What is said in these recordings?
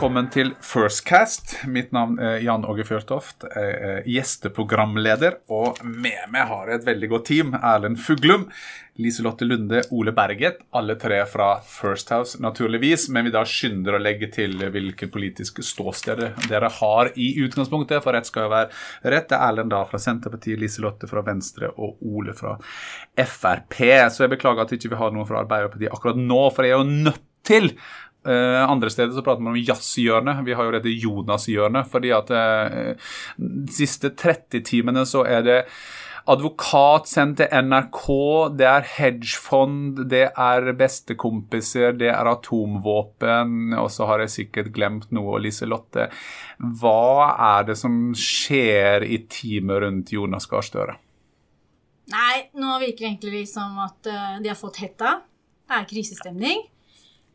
velkommen til Firstcast. Mitt navn er Jan Åge Fjørtoft. Jeg er gjesteprogramleder, og med meg har jeg et veldig godt team. Erlend Fuglum, Liselotte Lunde, Ole Berget. Alle tre fra First House, naturligvis. Men vi da skynder å legge til hvilke politiske ståsted dere har i utgangspunktet, for rett skal jo være rett. Det er Erlend da fra Senterpartiet, Liselotte fra Venstre og Ole fra Frp. Så jeg beklager at ikke vi ikke har noen fra Arbeiderpartiet akkurat nå, for jeg er jo nødt til Uh, andre steder så prater man om jazzhjørnet. Vi har jo dette Jonas-hjørnet. fordi at uh, de siste 30 timene så er det advokat sendt til NRK, det er hedgefond, det er bestekompiser, det er atomvåpen, og så har jeg sikkert glemt noe, Liselotte. Hva er det som skjer i teamet rundt Jonas Gahr Støre? Nei, nå virker det egentlig som at uh, de har fått hetta. Det er krisestemning.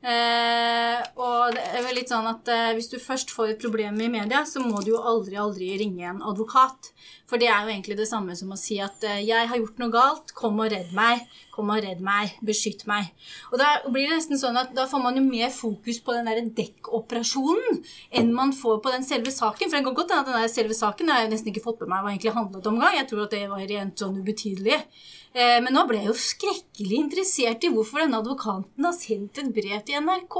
Eh, og det er vel litt sånn at eh, Hvis du først får et problem i media, så må du jo aldri aldri ringe en advokat. For det er jo egentlig det samme som å si at eh, 'jeg har gjort noe galt, kom og redd meg'. Kom og redd meg. Beskytt meg. Og da blir det nesten sånn at da får man jo mer fokus på den der dekkoperasjonen enn man får på den selve saken. For det kan godt hende at den der selve saken har jeg nesten ikke fått med meg hva egentlig handlet om gang. Jeg tror at det var rent sånn ubetydelig. Eh, men nå ble jeg jo skrekkelig interessert i hvorfor denne advokaten har sendt et brev til NRK.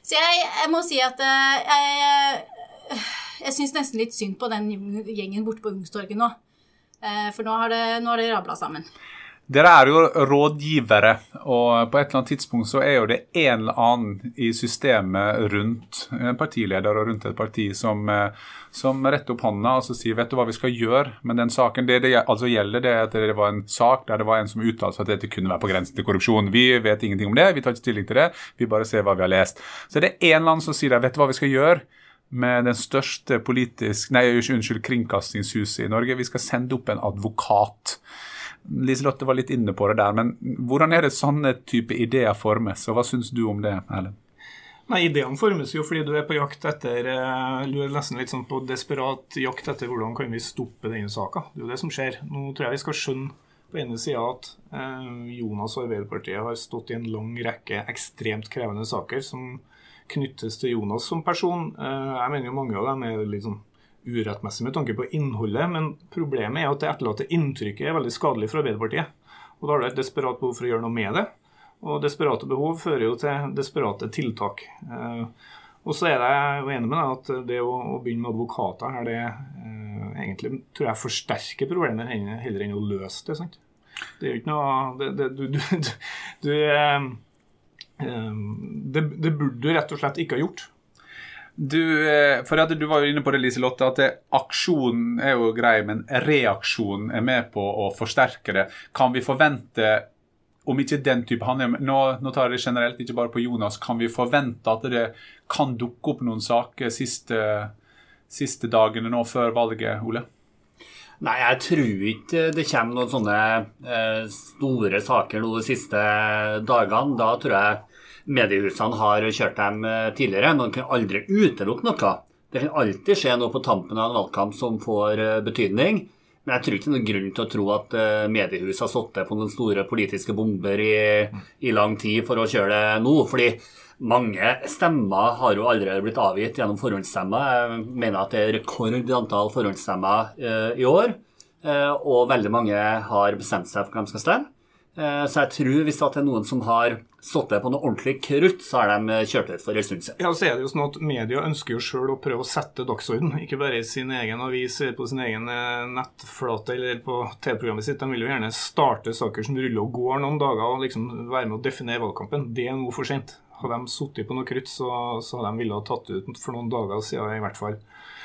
Så jeg, jeg må si at jeg, jeg, jeg syns nesten litt synd på den gjengen borte på Ungstorget nå. Eh, for nå har det, nå det rabla sammen. Dere er jo rådgivere, og på et eller annet tidspunkt så er jo det en eller annen i systemet rundt en partileder og rundt et parti som, eh, som retter opp hånda og så sier vet du hva vi skal gjøre med den saken. Det det altså gjelder, det er at det var en sak der det var en som uttalte at dette kunne være på grensen til korrupsjon. Vi vet ingenting om det, vi tar ikke stilling til det, vi bare ser hva vi har lest. Så det er en eller annen som sier vet du hva vi skal gjøre med den største politisk, nei, unnskyld, kringkastingshuset i Norge. Vi skal sende opp en advokat. Liselotte var litt inne på det der, men hvordan er det sånne type ideer formes, og hva syns du om det, Erlend? Nei, Ideene formes jo fordi du er på jakt etter eh, Du er nesten litt sånn på desperat jakt etter hvordan kan vi stoppe denne saka. Det er jo det som skjer. Nå tror jeg vi skal skjønne på ene sida at eh, Jonas og Arbeiderpartiet har stått i en lang rekke ekstremt krevende saker som knyttes til Jonas som person. Eh, jeg mener jo mange av dem er litt sånn urettmessig med tanke på innholdet, men problemet er at det etterlatte inntrykket er veldig skadelig for Arbeiderpartiet. Og Da har du et desperat behov for å gjøre noe med det. Og desperate behov fører jo til desperate tiltak. Eh, og så er jeg jo enig med deg at det å, begynne med advokater her, det eh, egentlig tror jeg forsterker problemet heller enn å løse det. sant? Det er jo ikke noe det, det, du, du, du, du det, det burde du rett og slett ikke ha gjort. Du, eh, for at du var jo inne på det, Liselotte, at aksjonen er jo grei, men reaksjonen er med på å forsterke det. Kan vi forvente, om ikke den type handling nå, nå tar jeg det generelt, ikke bare på Jonas, kan vi forvente at det kan dukke opp noen saker siste, siste dagene nå før valget, Ole? Nei, jeg tror ikke det kommer noen sånne eh, store saker nå de siste dagene. Da tror jeg mediehusene har kjørt dem eh, tidligere. Man kan aldri utelukke noe. Det kan alltid skje noe på tampen av en valgkamp som får eh, betydning. Men jeg tror ikke det er noen grunn til å tro at eh, mediehus har sittet på noen store politiske bomber i, i, lang tid for å kjøre det nå. fordi mange stemmer har jo allerede blitt avgitt gjennom forhåndsstemmer. Jeg mener at det er rekord i antall forhåndsstemmer i år. Og veldig mange har bestemt seg for hvem de skal stemme. Eh, så jeg tror hvis det er noen som har sittet på noe ordentlig krutt, så har de kjørt ut for en stund siden. Ja, så er det jo sånn at Media ønsker jo sjøl å prøve å sette dagsorden, ikke bare i sin egen avis eller på sin egen eh, nettflate eller på TV-programmet sitt. De vil jo gjerne starte saker som ruller og går noen dager, og liksom være med å definere valgkampen. Det er nå for sent. Hadde de sittet på noe krutt, så, så hadde de villet ha tatt ut for noen dager siden i hvert fall.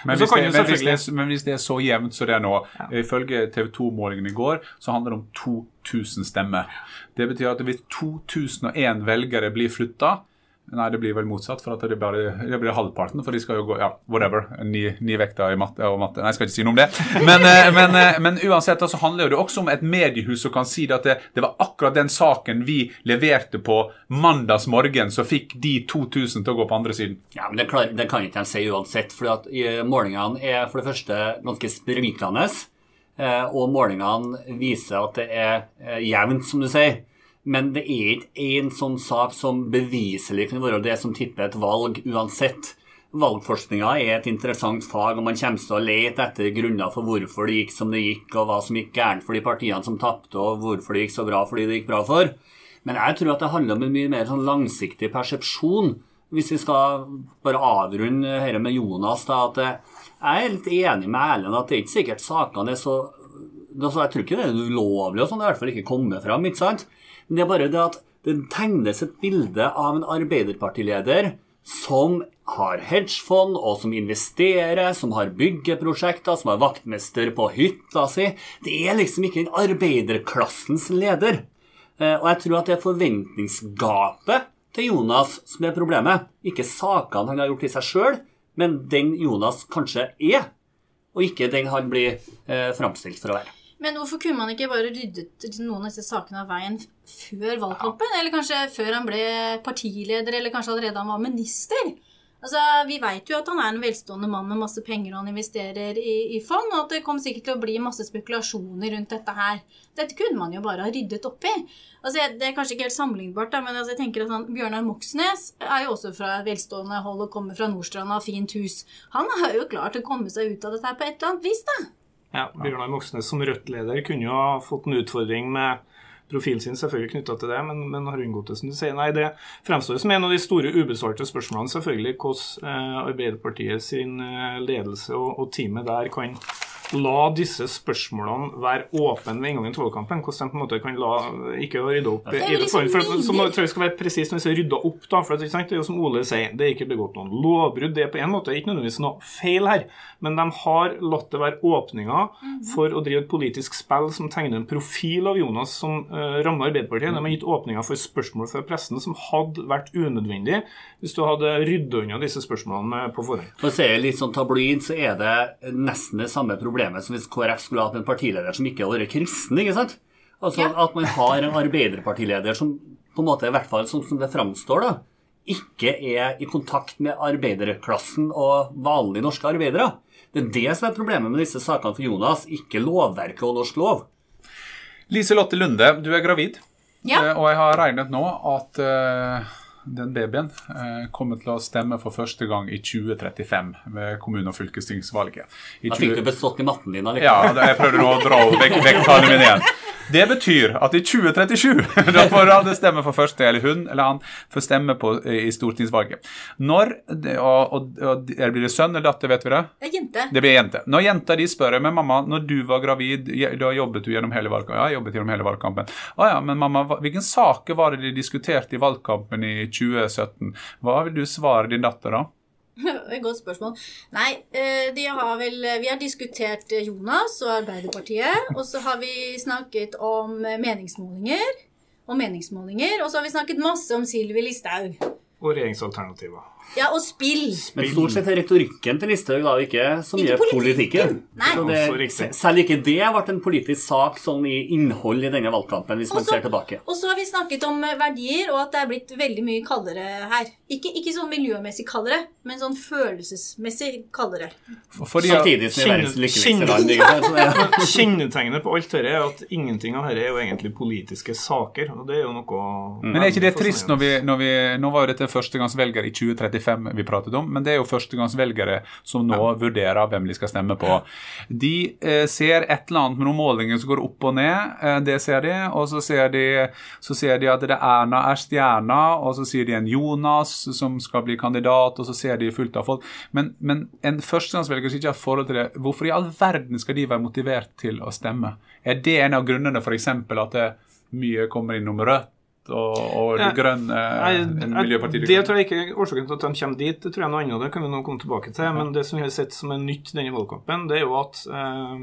Men hvis, det, men, hvis det, men hvis, det, er så jevnt som det er nå, ja. ifølge TV 2-målingen i går, så handler det om 2000 stemmer. Det betyr at hvis 2001 velgere blir flytta, Nei, det blir vel motsatt, for at det, bare, det blir halvparten. For de skal jo gå Ja, whatever. Ni, ni vekter i matte og matte. Nei, jeg skal ikke si noe om det. Men, eh, men, eh, men uansett så handler det også om et mediehus som kan si at det, det, var akkurat den saken vi leverte på mandags morgen, som fikk de 2000 til å gå på andre siden. Ja, men Det, klar, det kan ikke de si uansett. for at Målingene er for det første ganske sprikende. Eh, og målingene viser at det er jevnt, som du sier. Men det er ikke én sånn sak som beviselig kan være det som tipper et valg uansett. valgforskninga er et interessant fag, og man kommer til å lete etter grunner for hvorfor det gikk som det gikk, og hva som gikk gærent for de partiene som tapte, og hvorfor det gikk så bra fordi det gikk bra for. Men jeg tror at det handler om en mye mer sånn langsiktig persepsjon. Hvis vi skal bare avrunde dette med Jonas, da, at jeg er litt enig med Erlend at det er ikke sikkert sakene er så altså, Jeg tror ikke det er ulovlig, og sånn, det er i hvert fall ikke kommet fram. ikke sant? Men det er bare det at det tegnes et bilde av en arbeiderpartileder som har hedgefond, og som investerer, som har byggeprosjekter, som har vaktmester på hytta si. Det er liksom ikke den arbeiderklassens leder. Eh, og jeg tror at det er forventningsgapet til Jonas som er problemet. Ikke sakene han har gjort i seg sjøl, men den Jonas kanskje er, og ikke den han blir eh, framstilt for å være. Men hvorfor kunne man ikke bare ryddet noen av disse sakene av veien før valgkampen? Eller kanskje før han ble partileder, eller kanskje allerede han var minister? Altså, Vi vet jo at han er en velstående mann med masse penger og han investerer i, i fond, og at det kommer sikkert til å bli masse spekulasjoner rundt dette her. Dette kunne man jo bare ha ryddet opp i. Altså, Det er kanskje ikke helt sammenlignbart, da, men altså, jeg tenker at han, Bjørnar Moxnes er jo også fra velstående hold og kommer fra Nordstrand og har fint hus. Han har jo klart å komme seg ut av dette her på et eller annet vis, da. Ja, Bjørnar Moxnes som Rødt-leder kunne jo ha fått en utfordring med profilen sin selvfølgelig knytta til det, men, men, har unngått det, som du sier. Nei, det fremstår som en av de store ubesvarte spørsmålene, selvfølgelig, hvordan eh, Arbeiderpartiet sin eh, ledelse og, og teamet der kan la disse spørsmålene være åpne ved inngangen til valgkampen. Hvordan de på en måte kan la ikke rydde opp i det liksom for, som jeg tror jeg skal være presis når vi sier rydda opp. da, for Det er jo som Ole sier, det er ikke begått noen lovbrudd. Det er på en måte ikke nødvendigvis noe feil her, men de har latt det være åpninger mhm. for å drive et politisk spill som tegner en profil av Jonas som uh, rammer Arbeiderpartiet. De har gitt åpninger for spørsmål fra pressen som hadde vært unødvendig hvis du hadde rydda unna disse spørsmålene på forhånd. For å si litt sånn tabloid, så er det nesten det samme problemet problemet som hvis KrF skulle hatt en partileder som ikke hadde vært kristen. ikke sant? Altså ja. At man har en arbeiderpartileder som på en måte, i hvert fall sånn som det framstår, da, ikke er i kontakt med arbeiderklassen og vanlige norske arbeidere. Det er det som er problemet med disse sakene for Jonas, ikke lovverket og norsk lov. Lise Lotte Lunde, du er gravid. Ja. Eh, og jeg har regnet nå at uh, den babyen eh, kommer til å stemme for første gang i 2035 ved kommune- og fylkestingsvalget. I da fikk 20... du bestått i matten din? Ja, jeg prøvde nå å dra vekk, vekk tallene mine igjen. Det betyr at i 2037 da får han stemme for første, eller hun eller han får stemme på, i stortingsvalget. Når, og, og, og Blir det sønn eller datter, vet vi det? Det er jente. Det blir jente. Når jenta de spør men mamma, når du var gravid, da jobbet du gjennom hele valgkampen? Ja, jeg jobbet gjennom hele valgkampen. Å ja, men mamma, hvilken saker var det de diskuterte i valgkampen i 2017? Hva vil du svare din datter da? Godt spørsmål. Nei, eh, har vel, vi har diskutert Jonas og Arbeiderpartiet. Og så har vi snakket om meningsmålinger. Og meningsmålinger. Og så har vi snakket masse om Sylvi Listhaug. Og regjeringsalternativer. Ja, og spill. Men stort sett er retorikken til Listhaug da ikke så mye ikke politikken. Nei. Det, selv ikke det ble en politisk sak sånn i innhold i denne valgkampen, hvis også, man ser tilbake. Og så har vi snakket om verdier, og at det er blitt veldig mye kaldere her. Ikke, ikke sånn miljømessig kaldere, men sånn følelsesmessig kaldere. Fordi, Samtidig som vi er verdens lykkeligste land. Kjennetegnet på alt dette er at ingenting av dette er jo egentlig politiske saker. og det er jo noe... Men er ikke det trist når vi, når vi Nå var jo dette førstegangsvelger i 2035 35 vi pratet om, men det er jo førstegangsvelgere som nå ja. vurderer hvem de skal stemme på. De eh, ser et eller annet med noen målinger som går opp og ned, eh, det ser de. Og så ser de, så ser de at det Erna er stjerna, og så sier de en Jonas som skal bli kandidat, og så ser de fullt av folk. Men, men en førstegangsvelger som ikke har forhold til det, hvorfor i all verden skal de være motivert til å stemme? Er det en av grunnene f.eks. at det mye kommer innom Rødt? Og, og ja, grønn eh, miljøparti Det tror jeg ikke er årsaken til at de kommer dit. Det tror jeg noe annet. Det kan vi nå komme tilbake til. Men det som vi har sett som er nytt denne valgkampen, det er jo at eh,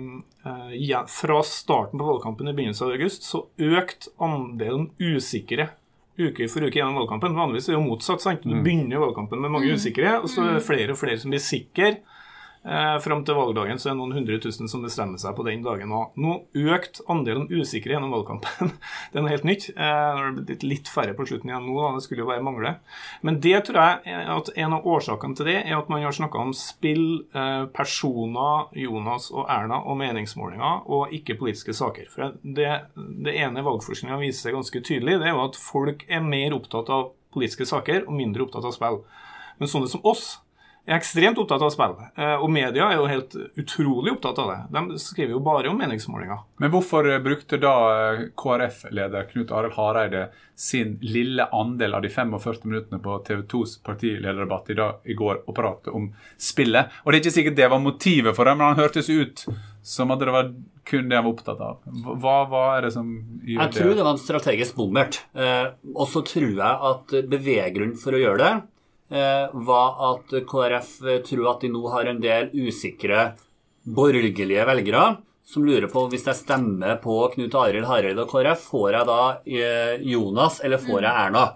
eh, ja, fra starten på valgkampen i begynnelsen av august, så økte andelen usikre uke for uke gjennom valgkampen. Vanligvis er det jo motsatt. sant? Du mm. begynner valgkampen med mange mm. usikre, og så er det mm. flere og flere som blir sikre. Eh, Fram til valgdagen så er noen hundre tusen som bestemmer seg på den dagen òg. Nå økt andelen usikre gjennom valgkampen. det er noe helt nytt. Eh, det har blitt litt færre på slutten igjen nå, da. det skulle jo bare mangle. Men det tror jeg at en av årsakene til det er at man har snakka om spill, eh, personer, Jonas og Erna og meningsmålinger, og ikke politiske saker. For det, det ene valgforskninga viser seg ganske tydelig, det er jo at folk er mer opptatt av politiske saker og mindre opptatt av spill. Men sånne som oss, er ekstremt opptatt av spill. Eh, og media er jo helt utrolig opptatt av det. De skriver jo bare om meningsmålinger. Men hvorfor eh, brukte da eh, KrF-leder Knut Arild Hareide sin lille andel av de 45 minuttene på TV 2s partilederdebatt i, dag, i går og prate om spillet? Og det er ikke sikkert det var motivet for det, men han hørtes ut som at det var kun det han var opptatt av. Hva, hva er det som gjør det? Jeg tror det var en strategisk bommert. Eh, og så tror jeg at beveggrunnen for å gjøre det var at KrF tror at de nå har en del usikre borgerlige velgere som lurer på hvis jeg stemmer på Knut Arild Hareide og KrF, får jeg da eh, Jonas eller får jeg Erna?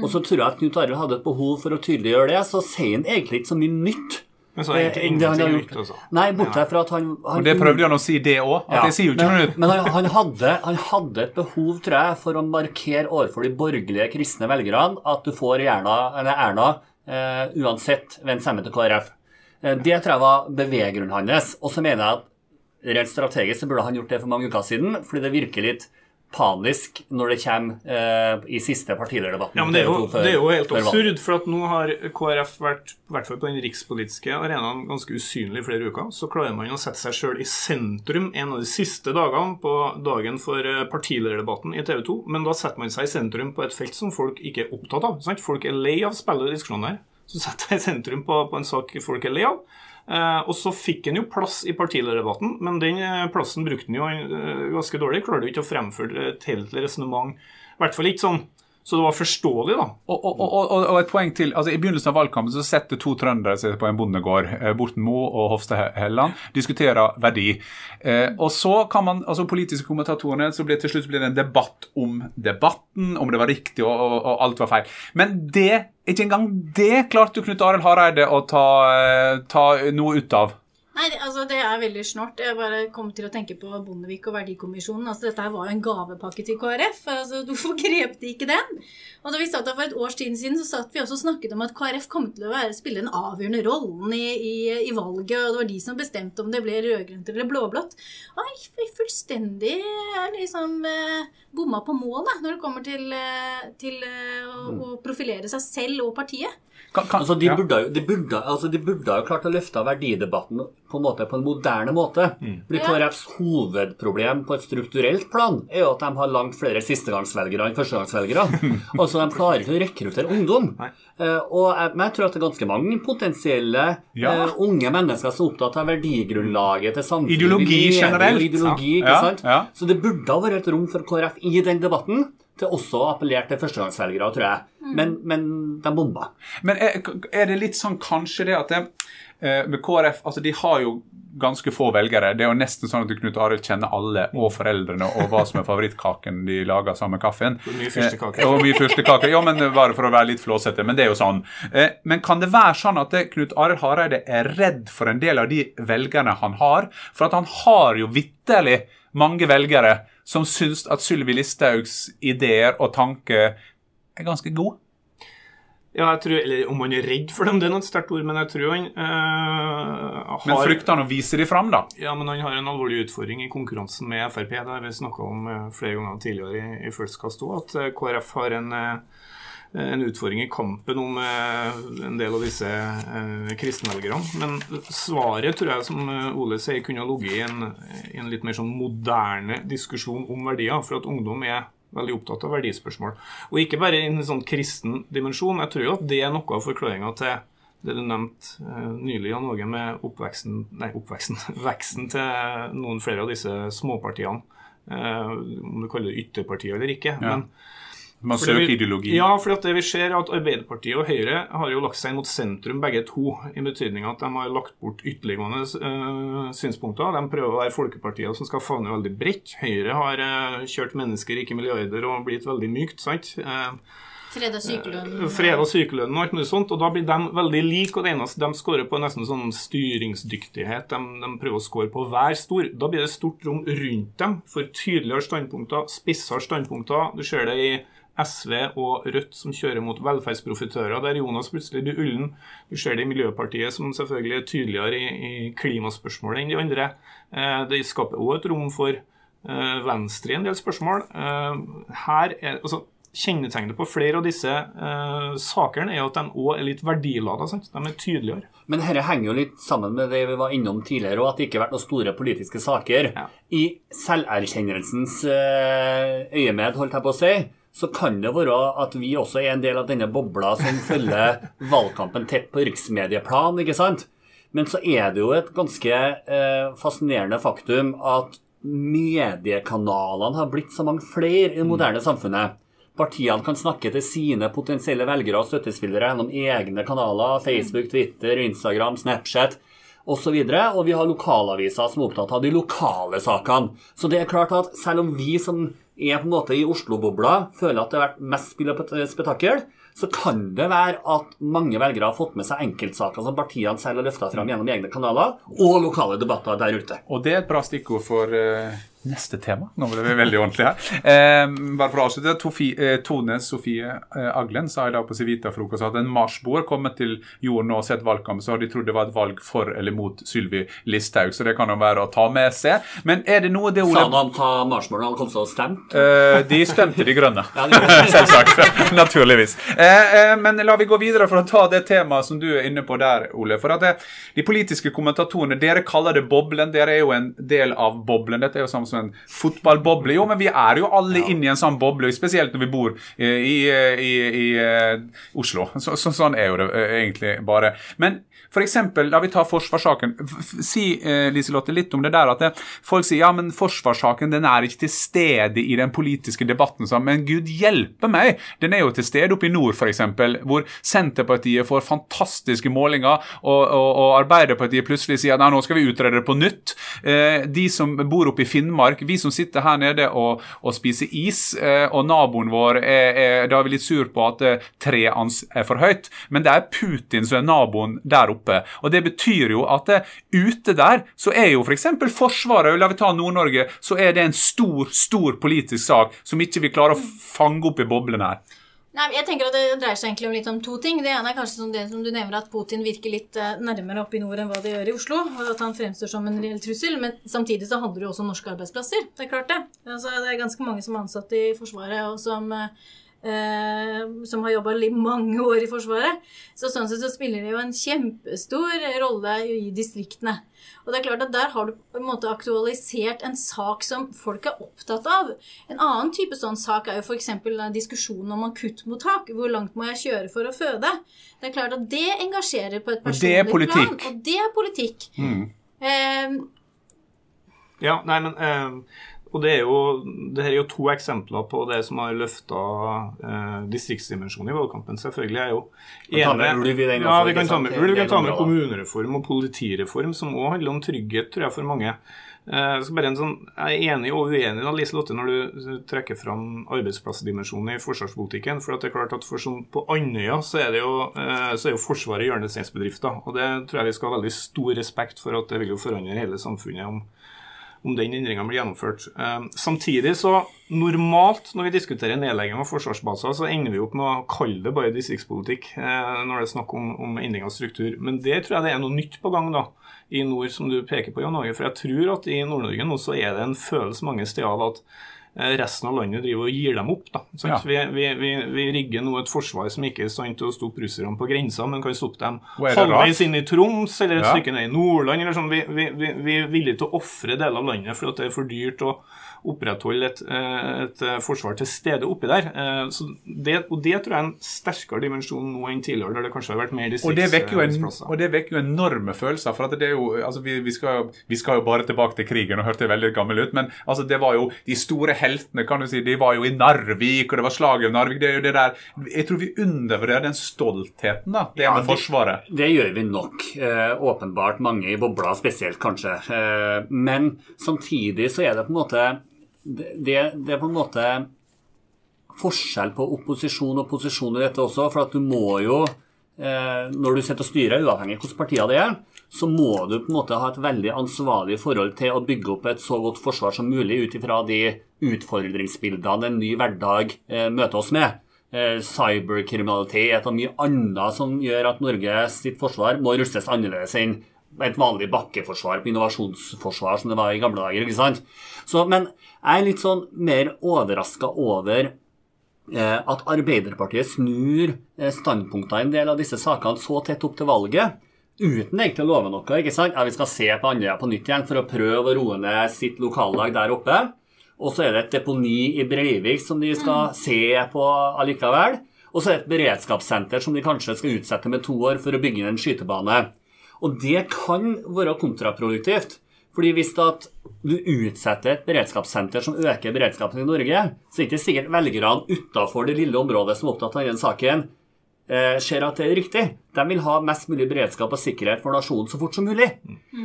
Og så tror jeg at Knut Arild hadde et behov for å tydeliggjøre det, så sier han egentlig ikke så mye nytt. Men så egentlig eh, ingenting nytt, altså. Nei, bortsett fra at han, han Og det prøvde han å si, det òg. At ja, jeg sier jo ikke noe nytt. Men han, han, hadde, han, hadde, et behov, tror jeg, for å markere overfor de borgerlige kristne velgerne at du får Erna, eller Erna uansett hvem stemmer til KrF. Uh, det tror jeg var beveggrunnen hans. Og så mener jeg at rent strategisk så burde han gjort det for mange uker siden, fordi det virker litt panisk når det kommer eh, i siste partilederdebatten. Ja, men det er, jo, det er jo helt absurd, for at nå har KrF vært i hvert fall på den rikspolitiske arenaen ganske usynlig i flere uker. Så klarer man å sette seg sjøl i sentrum en av de siste dagene på dagen for partilederdebatten i TV 2. Men da setter man seg i sentrum på et felt som folk ikke er opptatt av. Sant? Folk er lei av spillet og diskusjonen her. Så setter jeg i sentrum på, på en sak folk er lei av. Eh, og så fikk han jo plass i partilederdebatten, men den eh, plassen brukte han jo eh, ganske dårlig. Klarer jo ikke å fremføre et helhetlig resonnement. I hvert fall ikke sånn så det var forståelig, da. Og, og, og, og, et poeng til. altså I begynnelsen av valgkampen så setter to trøndere seg på en bondegård, Borten Moe og Hofstad Helland, diskuterer verdi. Eh, og så kan man, altså politiske kommentatorene, så blir til slutt blir det en debatt om debatten, om det var riktig og, alt var feil. Men det ikke engang det klarte Knut Arild Hareide å ta, eh, ta noe ut av. Nei, det, altså det er veldig snålt. Jeg bare kom til å tenke på Bondevik og Verdikommisjonen. Altså Dette her var jo en gavepakke til KrF. altså Hvorfor grep de ikke den? Og da vi satt der for et års tid siden, så satt vi også og snakket om at KrF kom til å være, spille den avgjørende rollen i, i, i, valget, og det var de som bestemte om det ble rød-grønt eller blå-blått. Og jeg fullstendig liksom eh, bomma på mål da, når det kommer til, eh, til eh, å, å profilere seg selv og partiet. Kan, kan, altså, de, ja. burde, de, burde, altså, de burde jo klart å løfte verdidebatten på en, måte, på en moderne måte. Mm. Fordi KrFs hovedproblem på et strukturelt plan er jo at de har langt flere sistegangsvelgere enn førstegangsvelgere. altså, de klarer ikke å rekruttere ungdom. Uh, og jeg, men jeg tror at det er ganske mange potensielle ja. uh, unge mennesker som er opptatt av verdigrunnlaget til samfunnet. Ideologi generelt. Ideologi, ja. Så det burde ha vært et rom for KrF i den debatten til også å appellere til førstegangsvelgere, tror jeg. Mm. Men, men de bomba. Men er, er, det litt sånn kanskje det at det, eh, med KrF altså De har jo ganske få velgere. Det er jo nesten sånn at Knut Arild kjenner alle, og foreldrene, og hva som er favorittkaken de lager sammen med kaffen. Og mye fyrstekaker. Eh, og mye fyrstekaker. Ja, men bare for å være litt flåsete. Men det er jo sånn. Eh, men kan det være sånn at Knut Arild Hareide er redd for en del av de velgerne han har? For at han har jo vitterlig mange velgere som syns at Sylvi Listhaugs ideer og tanker er ganske gode? Ja, jeg tror, eller Om han er redd for dem, det er noe sterkt ord, men jeg tror han øh, har Men frykter han å vise dem fram, da? Ja, men han har en alvorlig utfordring i konkurransen med Frp. Det har vi snakka om øh, flere ganger tidligere i, i Følskast òg, at øh, KrF har en øh, en utfordring i kampen om eh, en del av disse eh, kristenvelgerne. Men svaret tror jeg, som eh, Ole sier, kunne ha ligget i en, i en litt mer sånn moderne diskusjon om verdier. For at ungdom er veldig opptatt av verdispørsmål. Og ikke bare i en sånn kristen dimensjon. Jeg tror jo at det er noe av forklaringa til det du nevnte uh, nylig, Jan Åge, med oppveksten, nei, oppveksten, veksten til noen flere av disse småpartiene. Uh, om du kaller det ytterpartier eller ikke. Ja. Men man søker ideologi? Ja, for det vi ser er at Arbeiderpartiet og Høyre har jo lagt seg mot sentrum begge to. I betydning at de har lagt bort ytterliggående uh, synspunkter. De prøver å være folkepartier som skal favne veldig bredt. Høyre har uh, kjørt mennesker, ikke milliarder, og blitt veldig mykt. sant? Uh, Fred og sykelønn. Fred og sykelønn og alt mulig sånt. Og da blir de veldig like, og det eneste de scorer på, er nesten sånn styringsdyktighet. De, de prøver å score på hver stor. Da blir det stort rom rundt dem for tydeligere standpunkter, spissere standpunkter. Du ser det i SV og Rødt som kjører mot velferdsprofitører, der Jonas plutselig blir ullen. Du ser det i Miljøpartiet, som selvfølgelig er tydeligere i, i klimaspørsmålet enn de andre. Eh, det skaper òg et rom for eh, Venstre i en del spørsmål. Eh, her er, altså, kjennetegnet på flere av disse eh, sakene er at de òg er litt verdilada. De er tydeligere. Men dette henger jo litt sammen med det vi var innom tidligere, og at det ikke har vært noen store politiske saker. Ja. I selverkjennelsens eh, øyemed, holdt jeg på å si, så kan det være at vi også er en del av denne bobla som følger valgkampen tett på riksmedieplan, ikke sant? Men så er det jo et ganske eh, fascinerende faktum at mediekanalene har blitt så mange flere i det moderne samfunnet. Partiene kan snakke til sine potensielle velgere og støttespillere gjennom egne kanaler, Facebook, Twitter, Instagram, Snapchat osv. Og, så og vi har lokalaviser som er opptatt av de lokale sakene. Så det er klart at selv om vi som er på en måte i Oslo-bobla, føler at det har vært mest spill og spetakkel, så kan det være at mange velgere har fått med seg enkeltsaker som partiene selv har løfta fram gjennom egne kanaler, og lokale debatter der ute. Og det er et bra stikkord for uh, neste tema. Nå ble vi veldig ordentlige her. Eh, bare for å avslutte. Tofi, eh, Tone Sofie eh, Aglen sa i dag på Civita-frokost at en marsboer kommet til jorden og sett valgkamp, så har de trodd det var et valg for eller mot Sylvi Listhaug. Så det kan jo være å ta med seg. Men er det noe det Ole Sa han hva marsboeren hadde kommet til å stemme? Eh, de stemte De grønne. Selvsagt. Naturligvis. Eh, eh, men la vi gå videre for å ta det temaet som du er inne på der, Ole. For at det, De politiske kommentatorene, dere kaller det boblen. Dere er jo en del av boblen. Dette er jo samme som en fotballboble. Jo, men vi er jo alle ja. inne i en sånn boble, spesielt når vi bor i, i, i, i Oslo. Så, så, sånn er jo det egentlig bare. Men for eksempel, la vi ta forsvarssaken. Si eh, Liselotte, litt om det der at det, folk sier ja, men forsvarssaken den er ikke til stede i den politiske debatten. Så, men gud hjelpe meg! Den er jo til stede oppe i nord, f.eks., hvor Senterpartiet får fantastiske målinger, og, og, og Arbeiderpartiet plutselig sier at nå skal vi utrede det på nytt. Eh, de som bor oppe i Finnmark, vi som sitter her nede og, og spiser is, eh, og naboen vår er, er, da er vi litt sur på at eh, treet er for høyt, men det er Putin som er naboen der oppe. Og Det betyr jo at det, ute der så er jo f.eks. For Forsvaret, la vi ta Nord-Norge, så er det en stor, stor politisk sak som ikke vi klarer å fange opp i boblen her. Nei, jeg tenker at Det dreier seg egentlig om litt om to ting. Det ene er kanskje som det som du nevner, at Putin virker litt eh, nærmere oppe i nord enn hva det gjør i Oslo. og At han fremstår som en reell trussel. Men samtidig så handler det jo også om norske arbeidsplasser. Det er klart det. Altså, det er ganske mange som er ansatt i Forsvaret, og som eh, Eh, som har jobba mange år i Forsvaret. Så sånn sett så spiller det jo en kjempestor rolle i distriktene. Og det er klart at Der har du på en måte aktualisert en sak som folk er opptatt av. En annen type sånn sak er jo f.eks. diskusjonen om akuttmottak. Hvor langt må jeg kjøre for å føde? Det er klart at det engasjerer på et personlig plan. Og det er politikk. Mm. Eh, ja, nei, men eh, og det er jo, det er jo to eksempler på det som har løfta eh, distriktsdimensjonen i valgkampen. Selvfølgelig er jo ene, ja, Vi kan ta med ulv, vi kan ta med kommunereform og politireform, som òg handler om trygghet, tror jeg, for mange. Eh, så bare en sånn, Jeg er enig og uenig da, Lise Lotte, når du trekker fram arbeidsplassdimensjonen i forsvarspolitikken. for at det er klart at sånn, På Andøya så er, det jo, eh, så er jo Forsvaret hjørnesteinsbedrifter. og Det tror jeg vi skal ha veldig stor respekt for at det vil jo forandre hele samfunnet om om den endringa blir gjennomført. Ehm, samtidig så normalt når vi diskuterer nedlegging av forsvarsbaser, så ender vi opp med å kalle det bare distriktspolitikk eh, når det er snakk om, om endring av struktur. Men det tror jeg det er noe nytt på gang da, i nord, som du peker på, Jan Åge. For jeg tror at i Nord-Norge nå så er det en følelse mange steder at resten av landet driver og gir dem opp. Ja. Vi, vi, vi, vi, rigger nå et forsvar som ikke er i stand til å stoppe russerne på grensa, men kan stoppe dem halvveis inn i Troms eller et ja. stykke ned i Nordland. eller sånn. Vi, er villige til å ofre deler av landet for at det er for dyrt. og opprettholde et, eh, et, eh, forsvar til stede oppi der. Eh, så det, og det tror jeg er en sterkere dimensjon nå enn tidligere, der det kanskje har vært mer distriktsarbeidsplasser. Og det vekker jo enorme følelser. for det er jo, altså vi, vi, skal, vi, skal, jo bare tilbake til krigen, og hørte veldig gammel ut, men altså det var jo de store heltene kan du si, de var jo i Narvik, og det var slaget om Narvik. det er jo det der, Jeg tror vi undervurderer den stoltheten, da, det ja, med Forsvaret. Det, det gjør vi nok. Eh, åpenbart mange i bobla spesielt, kanskje. Eh, men samtidig så er det på en måte det, det, er på en måte forskjell på opposisjon og posisjon i dette også. For at du må jo, eh, når du sitter og styrer, uavhengig av hvilke partier det er, så må du på en måte ha et veldig ansvarlig forhold til å bygge opp et så godt forsvar som mulig ut ifra de utfordringsbildene en ny hverdag eh, møter oss med. Eh, cyberkriminalitet og mye annet som gjør at Norges forsvar må rustes annerledes enn et vanlig bakkeforsvar på innovasjonsforsvar som det var i gamle dager. ikke sant? Så, men jeg er litt sånn mer overraska over eh, at Arbeiderpartiet snur eh, standpunktene i en del av disse sakene så tett opp til valget, uten egentlig å love noe. ikke sant? Ja, Vi skal se på Andøya på nytt igjen for å prøve å roe ned sitt lokallag der oppe. Og så er det et deponi i Breivik som de skal se på allikevel. Og så er det et beredskapssenter som de kanskje skal utsette med to år for å bygge en skytebane. Og det kan være kontraproduktivt. Fordi hvis at du utsetter et beredskapssenter som øker beredskapen i Norge, så er det ikke sikkert velgerne utafor det lille området som er opptatt av denne saken, eh, ser at det er riktig. De vil ha mest mulig beredskap og sikkerhet for nasjonen så fort som mulig.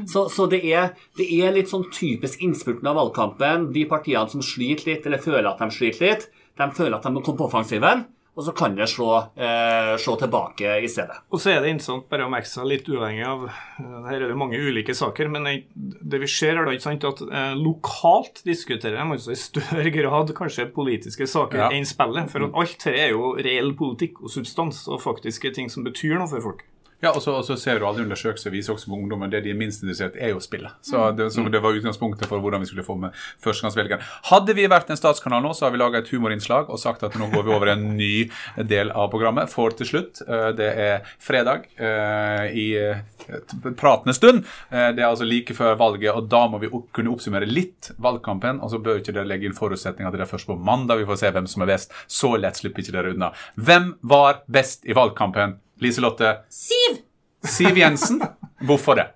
Så, så det, er, det, er, litt sånn typisk innspurten av valgkampen. De partiene som sliter litt, eller føler at de sliter litt, de føler at de må komme på offensiven og så kan det slå, eh, slå, tilbake i stedet. Og så er det interessant bare å merke seg litt uavhengig av eh, Her er det mange ulike saker, men det vi ser er da ikke sant at eh, lokalt diskuterer de altså i større grad kanskje politiske saker ja. enn spillet. For at alt her er jo reell politikk og substans og faktiske ting som betyr noe for folk. Ja, og så, ser du alle undersøkelser viser også på ungdommen det de er minst interessert er jo spillet. Så mm. det, så det, var utgangspunktet for hvordan vi skulle få med førstegangsvelgeren. Hadde vi vært en statskanal nå, så har vi laga et humorinnslag og sagt at nå går vi over en ny del av programmet. For til slutt, eh, det er fredag eh, i pratende stund. Eh, det er altså like før valget, og da må vi kunne oppsummere litt valgkampen. Og så bør ikke dere legge inn forutsetninger at det er først på mandag vi får se hvem som er best. Så lett slipper ikke dere unna. Hvem var best i valgkampen? Liselotte? Siv! Siv Jensen. Hvorfor det?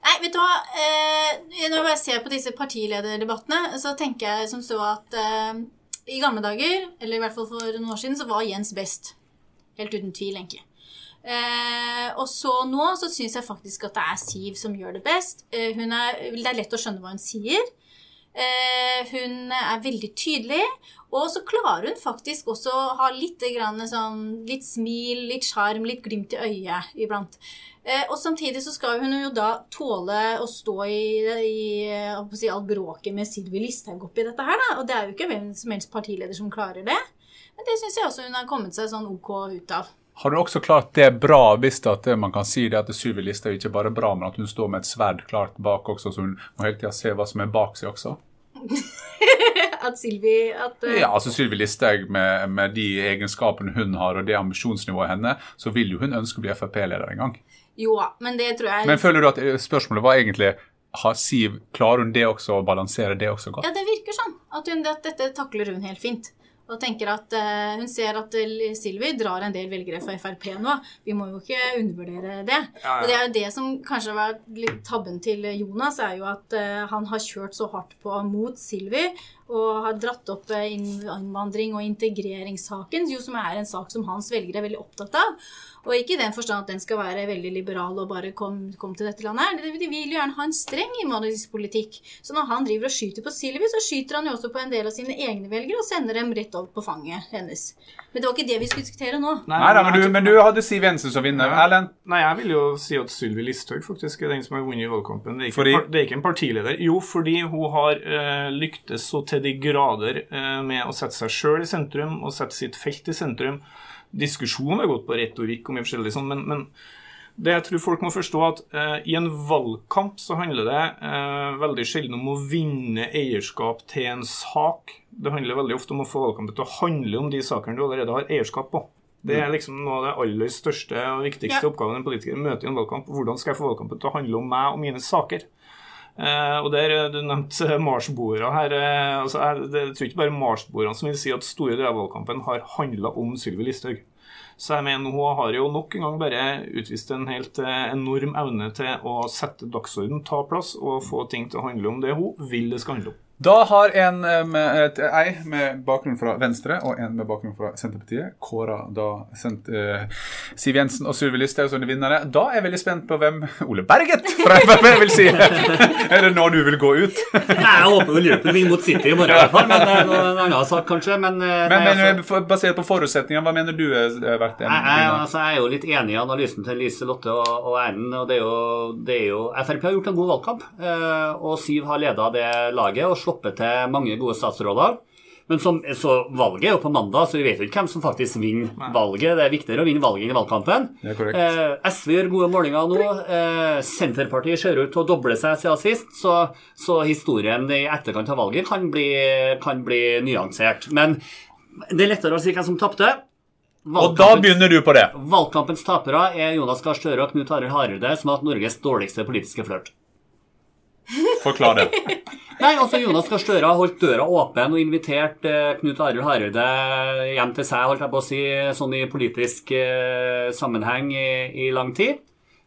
Nei, vet du hva. Eh, når jeg ser på disse partilederdebattene, så tenker jeg som så at eh, i gamle dager, eller i hvert fall for noen år siden, så var Jens best. Helt uten tvil, egentlig. Eh, og så nå så syns jeg faktisk at det er Siv som gjør det best. Eh, er, det er lett å skjønne hva hun sier. Eh, hun er veldig tydelig, og så klarer hun faktisk også å ha litt, sånn, litt smil, litt sjarm, litt glimt i øyet iblant. Eh, og samtidig så skal hun jo da tåle å stå i, i si, alt bråket med Sylvi Listhaug oppi dette her, da. Og det er jo ikke hvem som helst partileder som klarer det. Men det syns jeg også hun har kommet seg sånn OK ut av. Har hun også klart det bra, hvis man kan si det at Sylvi Listhaug ikke bare er bra, men at hun står med et sverd klart bak også, så hun må hele tida se hva som er bak seg også? at Sylvi uh... Ja, altså Sylvi Listhaug med, med, de egenskapene hun har, og det ambisjonsnivået henne, så vil jo hun ønske å bli Frp-leder en gang. Jo men det tror jeg Men føler du at eh, spørsmålet var egentlig har Siv, Klarer hun det også, å balansere det også godt? Ja, det virker sånn. At, hun, at dette takler hun helt fint og tenker at uh, hun ser at uh, Silvi drar en del velgere for Frp nå. Vi må jo ikke undervurdere det. Ja, ja. Og det er jo det som kanskje har vært litt tabben til Jonas, er jo at uh, han har kjørt så hardt på mot Silvi og har dratt opp innvandring og integreringssaken, jo som er en sak som hans velgere er veldig opptatt av. Og ikke i den forstand at den skal være veldig liberal og bare komme kom til dette landet. her. De vil jo gjerne ha en streng innvandringspolitikk. Så når han driver og skyter på Silvi, så skyter han jo også på en del av sine egne velgere og sender dem rett over på fanget hennes. Men det var ikke det vi skulle diskutere nå. Nei, Nei nei men, du, men, du, hadde Siv Jensen som vinner. Erlend? Nei, jeg vil jo si at Sylvi Listhaug faktisk er den som har vunnet valgkampen. Det er, ikke, det er ikke en partileder. Jo, fordi hun har uh, lyktes så til de grader uh, med å sette seg sjøl i sentrum og sette sitt felt i sentrum diskusjon har gått på retorikk og mye forskjellig sånn, men, men, det jeg tror folk må forstå, at eh, i en valgkamp så handler det eh, veldig sjelden om å vinne eierskap til en sak. Det handler veldig ofte om å få valgkampen til å handle om de sakene du allerede har eierskap på. Det er liksom noe av det aller største og viktigste ja. oppgaven en politiker møter i en valgkamp. Hvordan skal jeg få valgkampen til å handle om meg og mine saker? Eh, og der, eh, Du nevnte marsboere her. Eh, altså, jeg, det, tror ikke bare marsboerne som vil si at store deler av valgkampen har handla om Sylvi Listhaug. Så jeg mener hun har jo nok en gang bare utvist en helt enorm evne til å sette dagsorden, ta plass og få ting til å handle om det hun vil det skal handle om. Da har en eh, med, ei med bakgrunn fra Venstre og en med bakgrunn fra Senterpartiet kåra da sent, uh, Siv Jensen og Sylvi Listhaug som de vinnere. Da er jeg veldig spent på hvem Ole Berget fra Frp vil si. er det nå du vil gå ut? nei, jeg håper Liverpool vinner mot City i morgen, i hvert fall. Men det er noe, en annen sak, kanskje. Men, men, nei, men altså, basert på forutsetningene, hva mener du er verdt en altså, jeg er jo litt enig i analysen til Lise Lotte og, og Erlend. Og det er, jo, det er jo Frp har gjort en god valgkamp, og Siv har leda det laget. og sluppet til mange gode statsråder. Men som, så valget er jo på mandag, så vi vet jo ikke hvem som faktisk vinner valget. Det er viktigere å vinne valget enn i valgkampen. Eh, SV gjør gode målinger nå. Eh, Senterpartiet ser ut til å doble seg siden sist, så, så historien i etterkant av valget kan bli, kan bli nyansert. Men Det er lettere å si hvem som tapte. Og da begynner du på det. Valgkampens tapere er Jonas Gahr Støre og Knut Arild Hareide, som har hatt Norges dårligste politiske flørt. Forklar det. Nei, altså Jonas Gahr Støre har holdt døra åpen og invitert eh, Knut Arild Hareide hjem til seg, holdt jeg på å si, sånn i politisk eh, sammenheng i, i lang tid.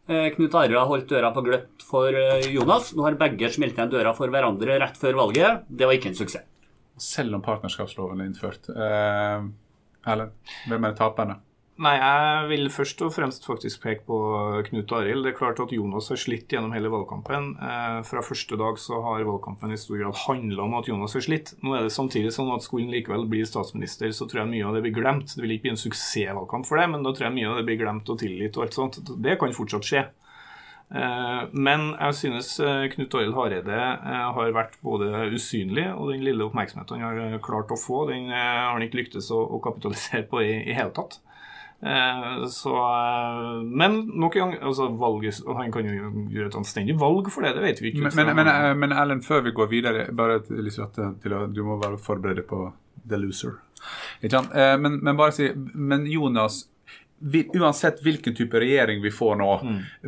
Eh, Knut Arild har holdt døra på gløtt for eh, Jonas. Nå har begge smelt igjen døra for hverandre rett før valget. Det var ikke en suksess. Selv om partnerskapsloven er innført. Eh, Erlend, hvem er taperne? Nei, jeg vil først og fremst faktisk peke på Knut Arild. Det er klart at Jonas har slitt gjennom hele valgkampen. Eh, fra første dag så har valgkampen i stor grad handla om at Jonas har slitt. Nå er det samtidig sånn at skulle han likevel bli statsminister, så tror jeg mye av det blir glemt. Det vil ikke bli en suksessvalgkamp for det, men da tror jeg mye av det blir glemt og tilgitt og alt sånt. Det kan fortsatt skje. Eh, Men jeg synes eh, Knut Arild Hareide eh, har vært både usynlig, og den lille oppmerksomheten han har klart å få, den har han ikke lyktes å, kapitalisere på i, i hele tatt. Eh, Så, eh, men nok en gang, altså valget, han kan jo gjøre et anstendig valg for det, det vet vi ikke. Men, men, men, eh, men Ellen, før vi går videre, bare til, liksom, til du må være forberedt på the loser. Men, men bare si Men Jonas, uansett hvilken type regjering vi får nå,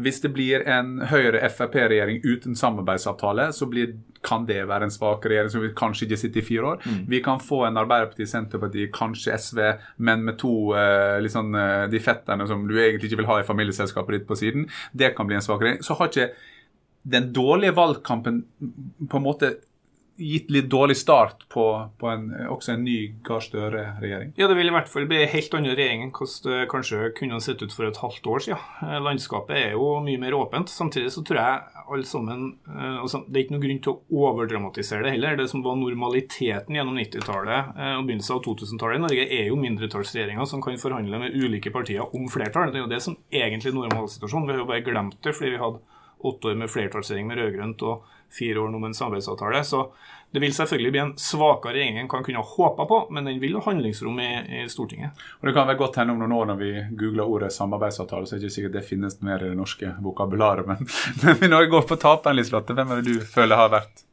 hvis det blir en Høyre-Frp-regjering uten samarbeidsavtale, så blir, kan det være en svak regjering som vil kanskje ikke sitte i fire år. Vi kan få en Arbeiderparti, Senterparti, kanskje SV, men med to eh, liksom, de fetterne som du egentlig ikke vil ha i familieselskapet ditt på siden. Det kan bli en svak regjering. Så har ikke den dårlige valgkampen på en måte gitt litt dårlig start på, på en, også en ny Gahr Støre-regjering. Ja, det vil i hvert fall bli en helt annen regjering enn hvordan det kanskje kunne sett ut for et halvt år siden. Eh, Landskapet er jo mye mer åpent. Samtidig så tror jeg alle sammen eh, altså, Det er ikke noe grunn til å overdramatisere det heller. Det som var normaliteten gjennom 90-tallet eh, og begynnelsen av 2000-tallet i Norge, er jo mindretallsregjeringer som kan forhandle med ulike partier om flertall. Det er jo det som egentlig er normalsituasjonen. Vi har jo bare glemt det fordi vi hadde åtte år med flertallsregjering med rød-grønt og fire år nå med en samarbeidsavtale. Så det vil selvfølgelig bli en svakere regjering enn man kunne håpe på, men den vil ha handlingsrom i, i Stortinget. Og Det kan vel godt hende om noen år når vi googler ordet samarbeidsavtale, så er det ikke sikkert det finnes mer i det norske vokabularet. Men, men vi går på taperen, Liselotte, hvem er det du føler har vært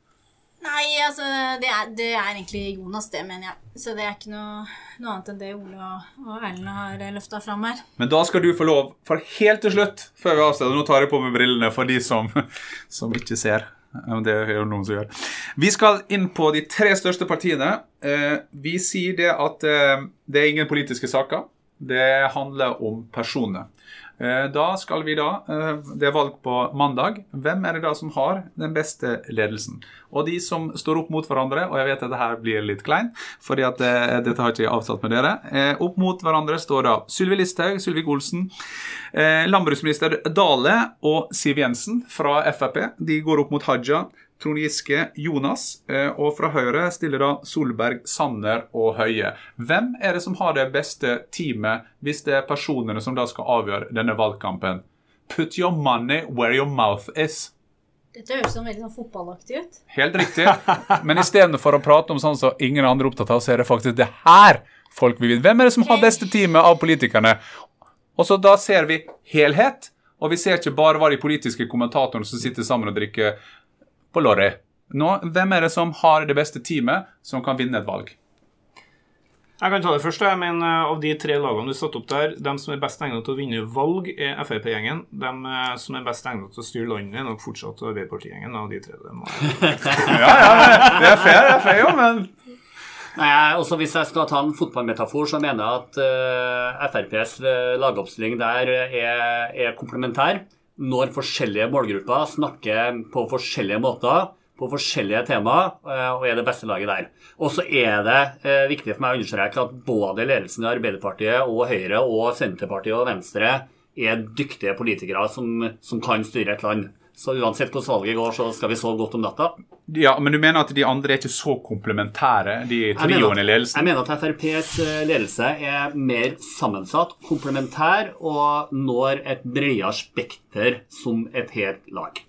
Nei, altså, det er, det er egentlig Jonas, det, mener jeg. Så det er ikke noe, noe annet enn det Ole og, Erlend har løfta fram her. Men da skal du få lov, for helt til slutt, før vi avslutter Nå tar jeg på meg brillene for de som, som ikke ser. Det er jo noen som gjør. Vi skal inn på de tre største partiene. Eh, Vi sier det at eh, det er ingen politiske saker. Det handler om personer. Eh, Da skal vi da, eh, Det er valg på mandag. Hvem er det da som har den beste ledelsen? Og de som står opp mot hverandre, og jeg vet at dette her blir litt kleint, fordi at eh, dette har ikke jeg avtalt med dere. Opp mot hverandre står da Sylvi Listhaug, Sylvik-Olsen, landbruksminister Dale og Siv Jensen fra Frp. De går opp mot Haja. Trond Giske, Jonas, eh, og fra Høyre stiller da Solberg, Sanner og Høie. Hvem er det som har det beste teamet hvis det er personene som da skal avgjøre denne valgkampen? Put your money where your mouth is. Dette høres sånn veldig sånn fotballaktig ut. Helt riktig. Men istedenfor å prate om sånn som ingen andre er opptatt av, så er det faktisk det her folk vil vite. Hvem er det som har beste teamet av politikerne? Og så da ser vi helhet, og vi ser ikke bare hva de politiske kommentatorene som sitter sammen og drikker på Lorry. Nå, hvem er det som har det beste teamet som kan vinne et valg? Jeg kan ta det først. Jeg men eh, Av de tre lagene du satte opp der, de som er best egnet til å vinne valg, er Frp-gjengen. De eh, som er best egnet til å styre landet, er nok fortsatt Arbeiderparti-gjengen. Av de tre. Ja, ja, det er fair, det er fair, jo, men Nei, også Hvis jeg skal ta en fotballmetafor, så mener jeg at uh, FrPs eh, lagoppstilling der er, er komplementær. Når forskjellige målgrupper snakker på forskjellige måter, på forskjellige temaer, eh, og er det beste laget der. Og så er det eh, viktig for meg å understreke at både ledelsen i Arbeiderpartiet og Høyre og Senterpartiet og Venstre er dyktige politikere som, som kan styre et land. Så uansett hvordan valget går, så skal vi sove godt om natta. Ja, men du mener at de andre er ikke så komplementære, de trioene i ledelsen? Jeg mener at FrPs eh, ledelse er mer sammensatt, komplementær og når et bredere spekter som et helt lag.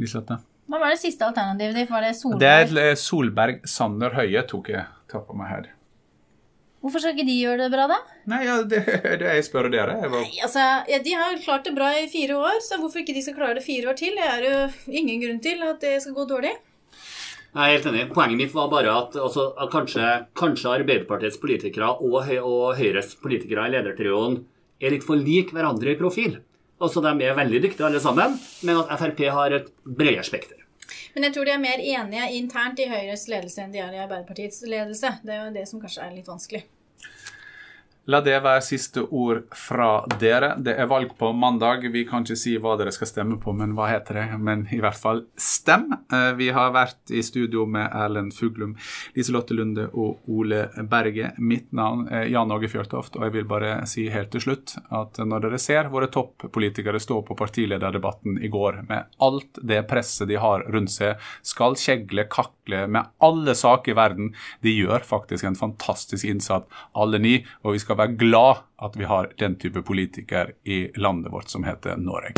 Lisette? Hva var det siste alternativet ditt? Var det Solberg? Det er Solberg, Sander Høie tok jeg ta på meg her. Hvorfor skal ikke de gjøre det bra, da? Nei, ja, det, det jeg spør dere. Jeg var, Altså, ja, De har klart det bra i fire år, så hvorfor ikke de skal klare det fire år til? Det er jo ingen grunn til at det skal gå dårlig. Jeg er helt enig. Poenget mitt var bare at, også, at kanskje, kanskje, Arbeiderpartiets politikere og, og, Høyres politikere i ledertrioen er litt for lik hverandre i profil. Altså, De er veldig dyktige alle sammen, men at Frp har et bredere spekter. Men jeg tror de er mer enige internt i Høyres ledelse enn de er i Arbeiderpartiets ledelse. Det er jo det som kanskje er litt vanskelig. La det være siste ord fra dere. Det er valg på mandag. Vi kan ikke si hva dere skal stemme på, men hva heter det? Men i hvert fall stem. Eh, vi har vært i studio med Erlend Fuglum, Liselotte Lunde og Ole Berge. Mitt navn er Jan Åge Fjørtoft, og jeg vil bare si helt til slutt at når dere ser våre toppolitikere stå på partilederdebatten i går med alt det presset de har rundt seg, skal kjegle, kakle med alle saker i verden, de gjør faktisk en fantastisk innsats, alle ni. og vi være glad at vi har den type politiker i landet vårt som heter Norge.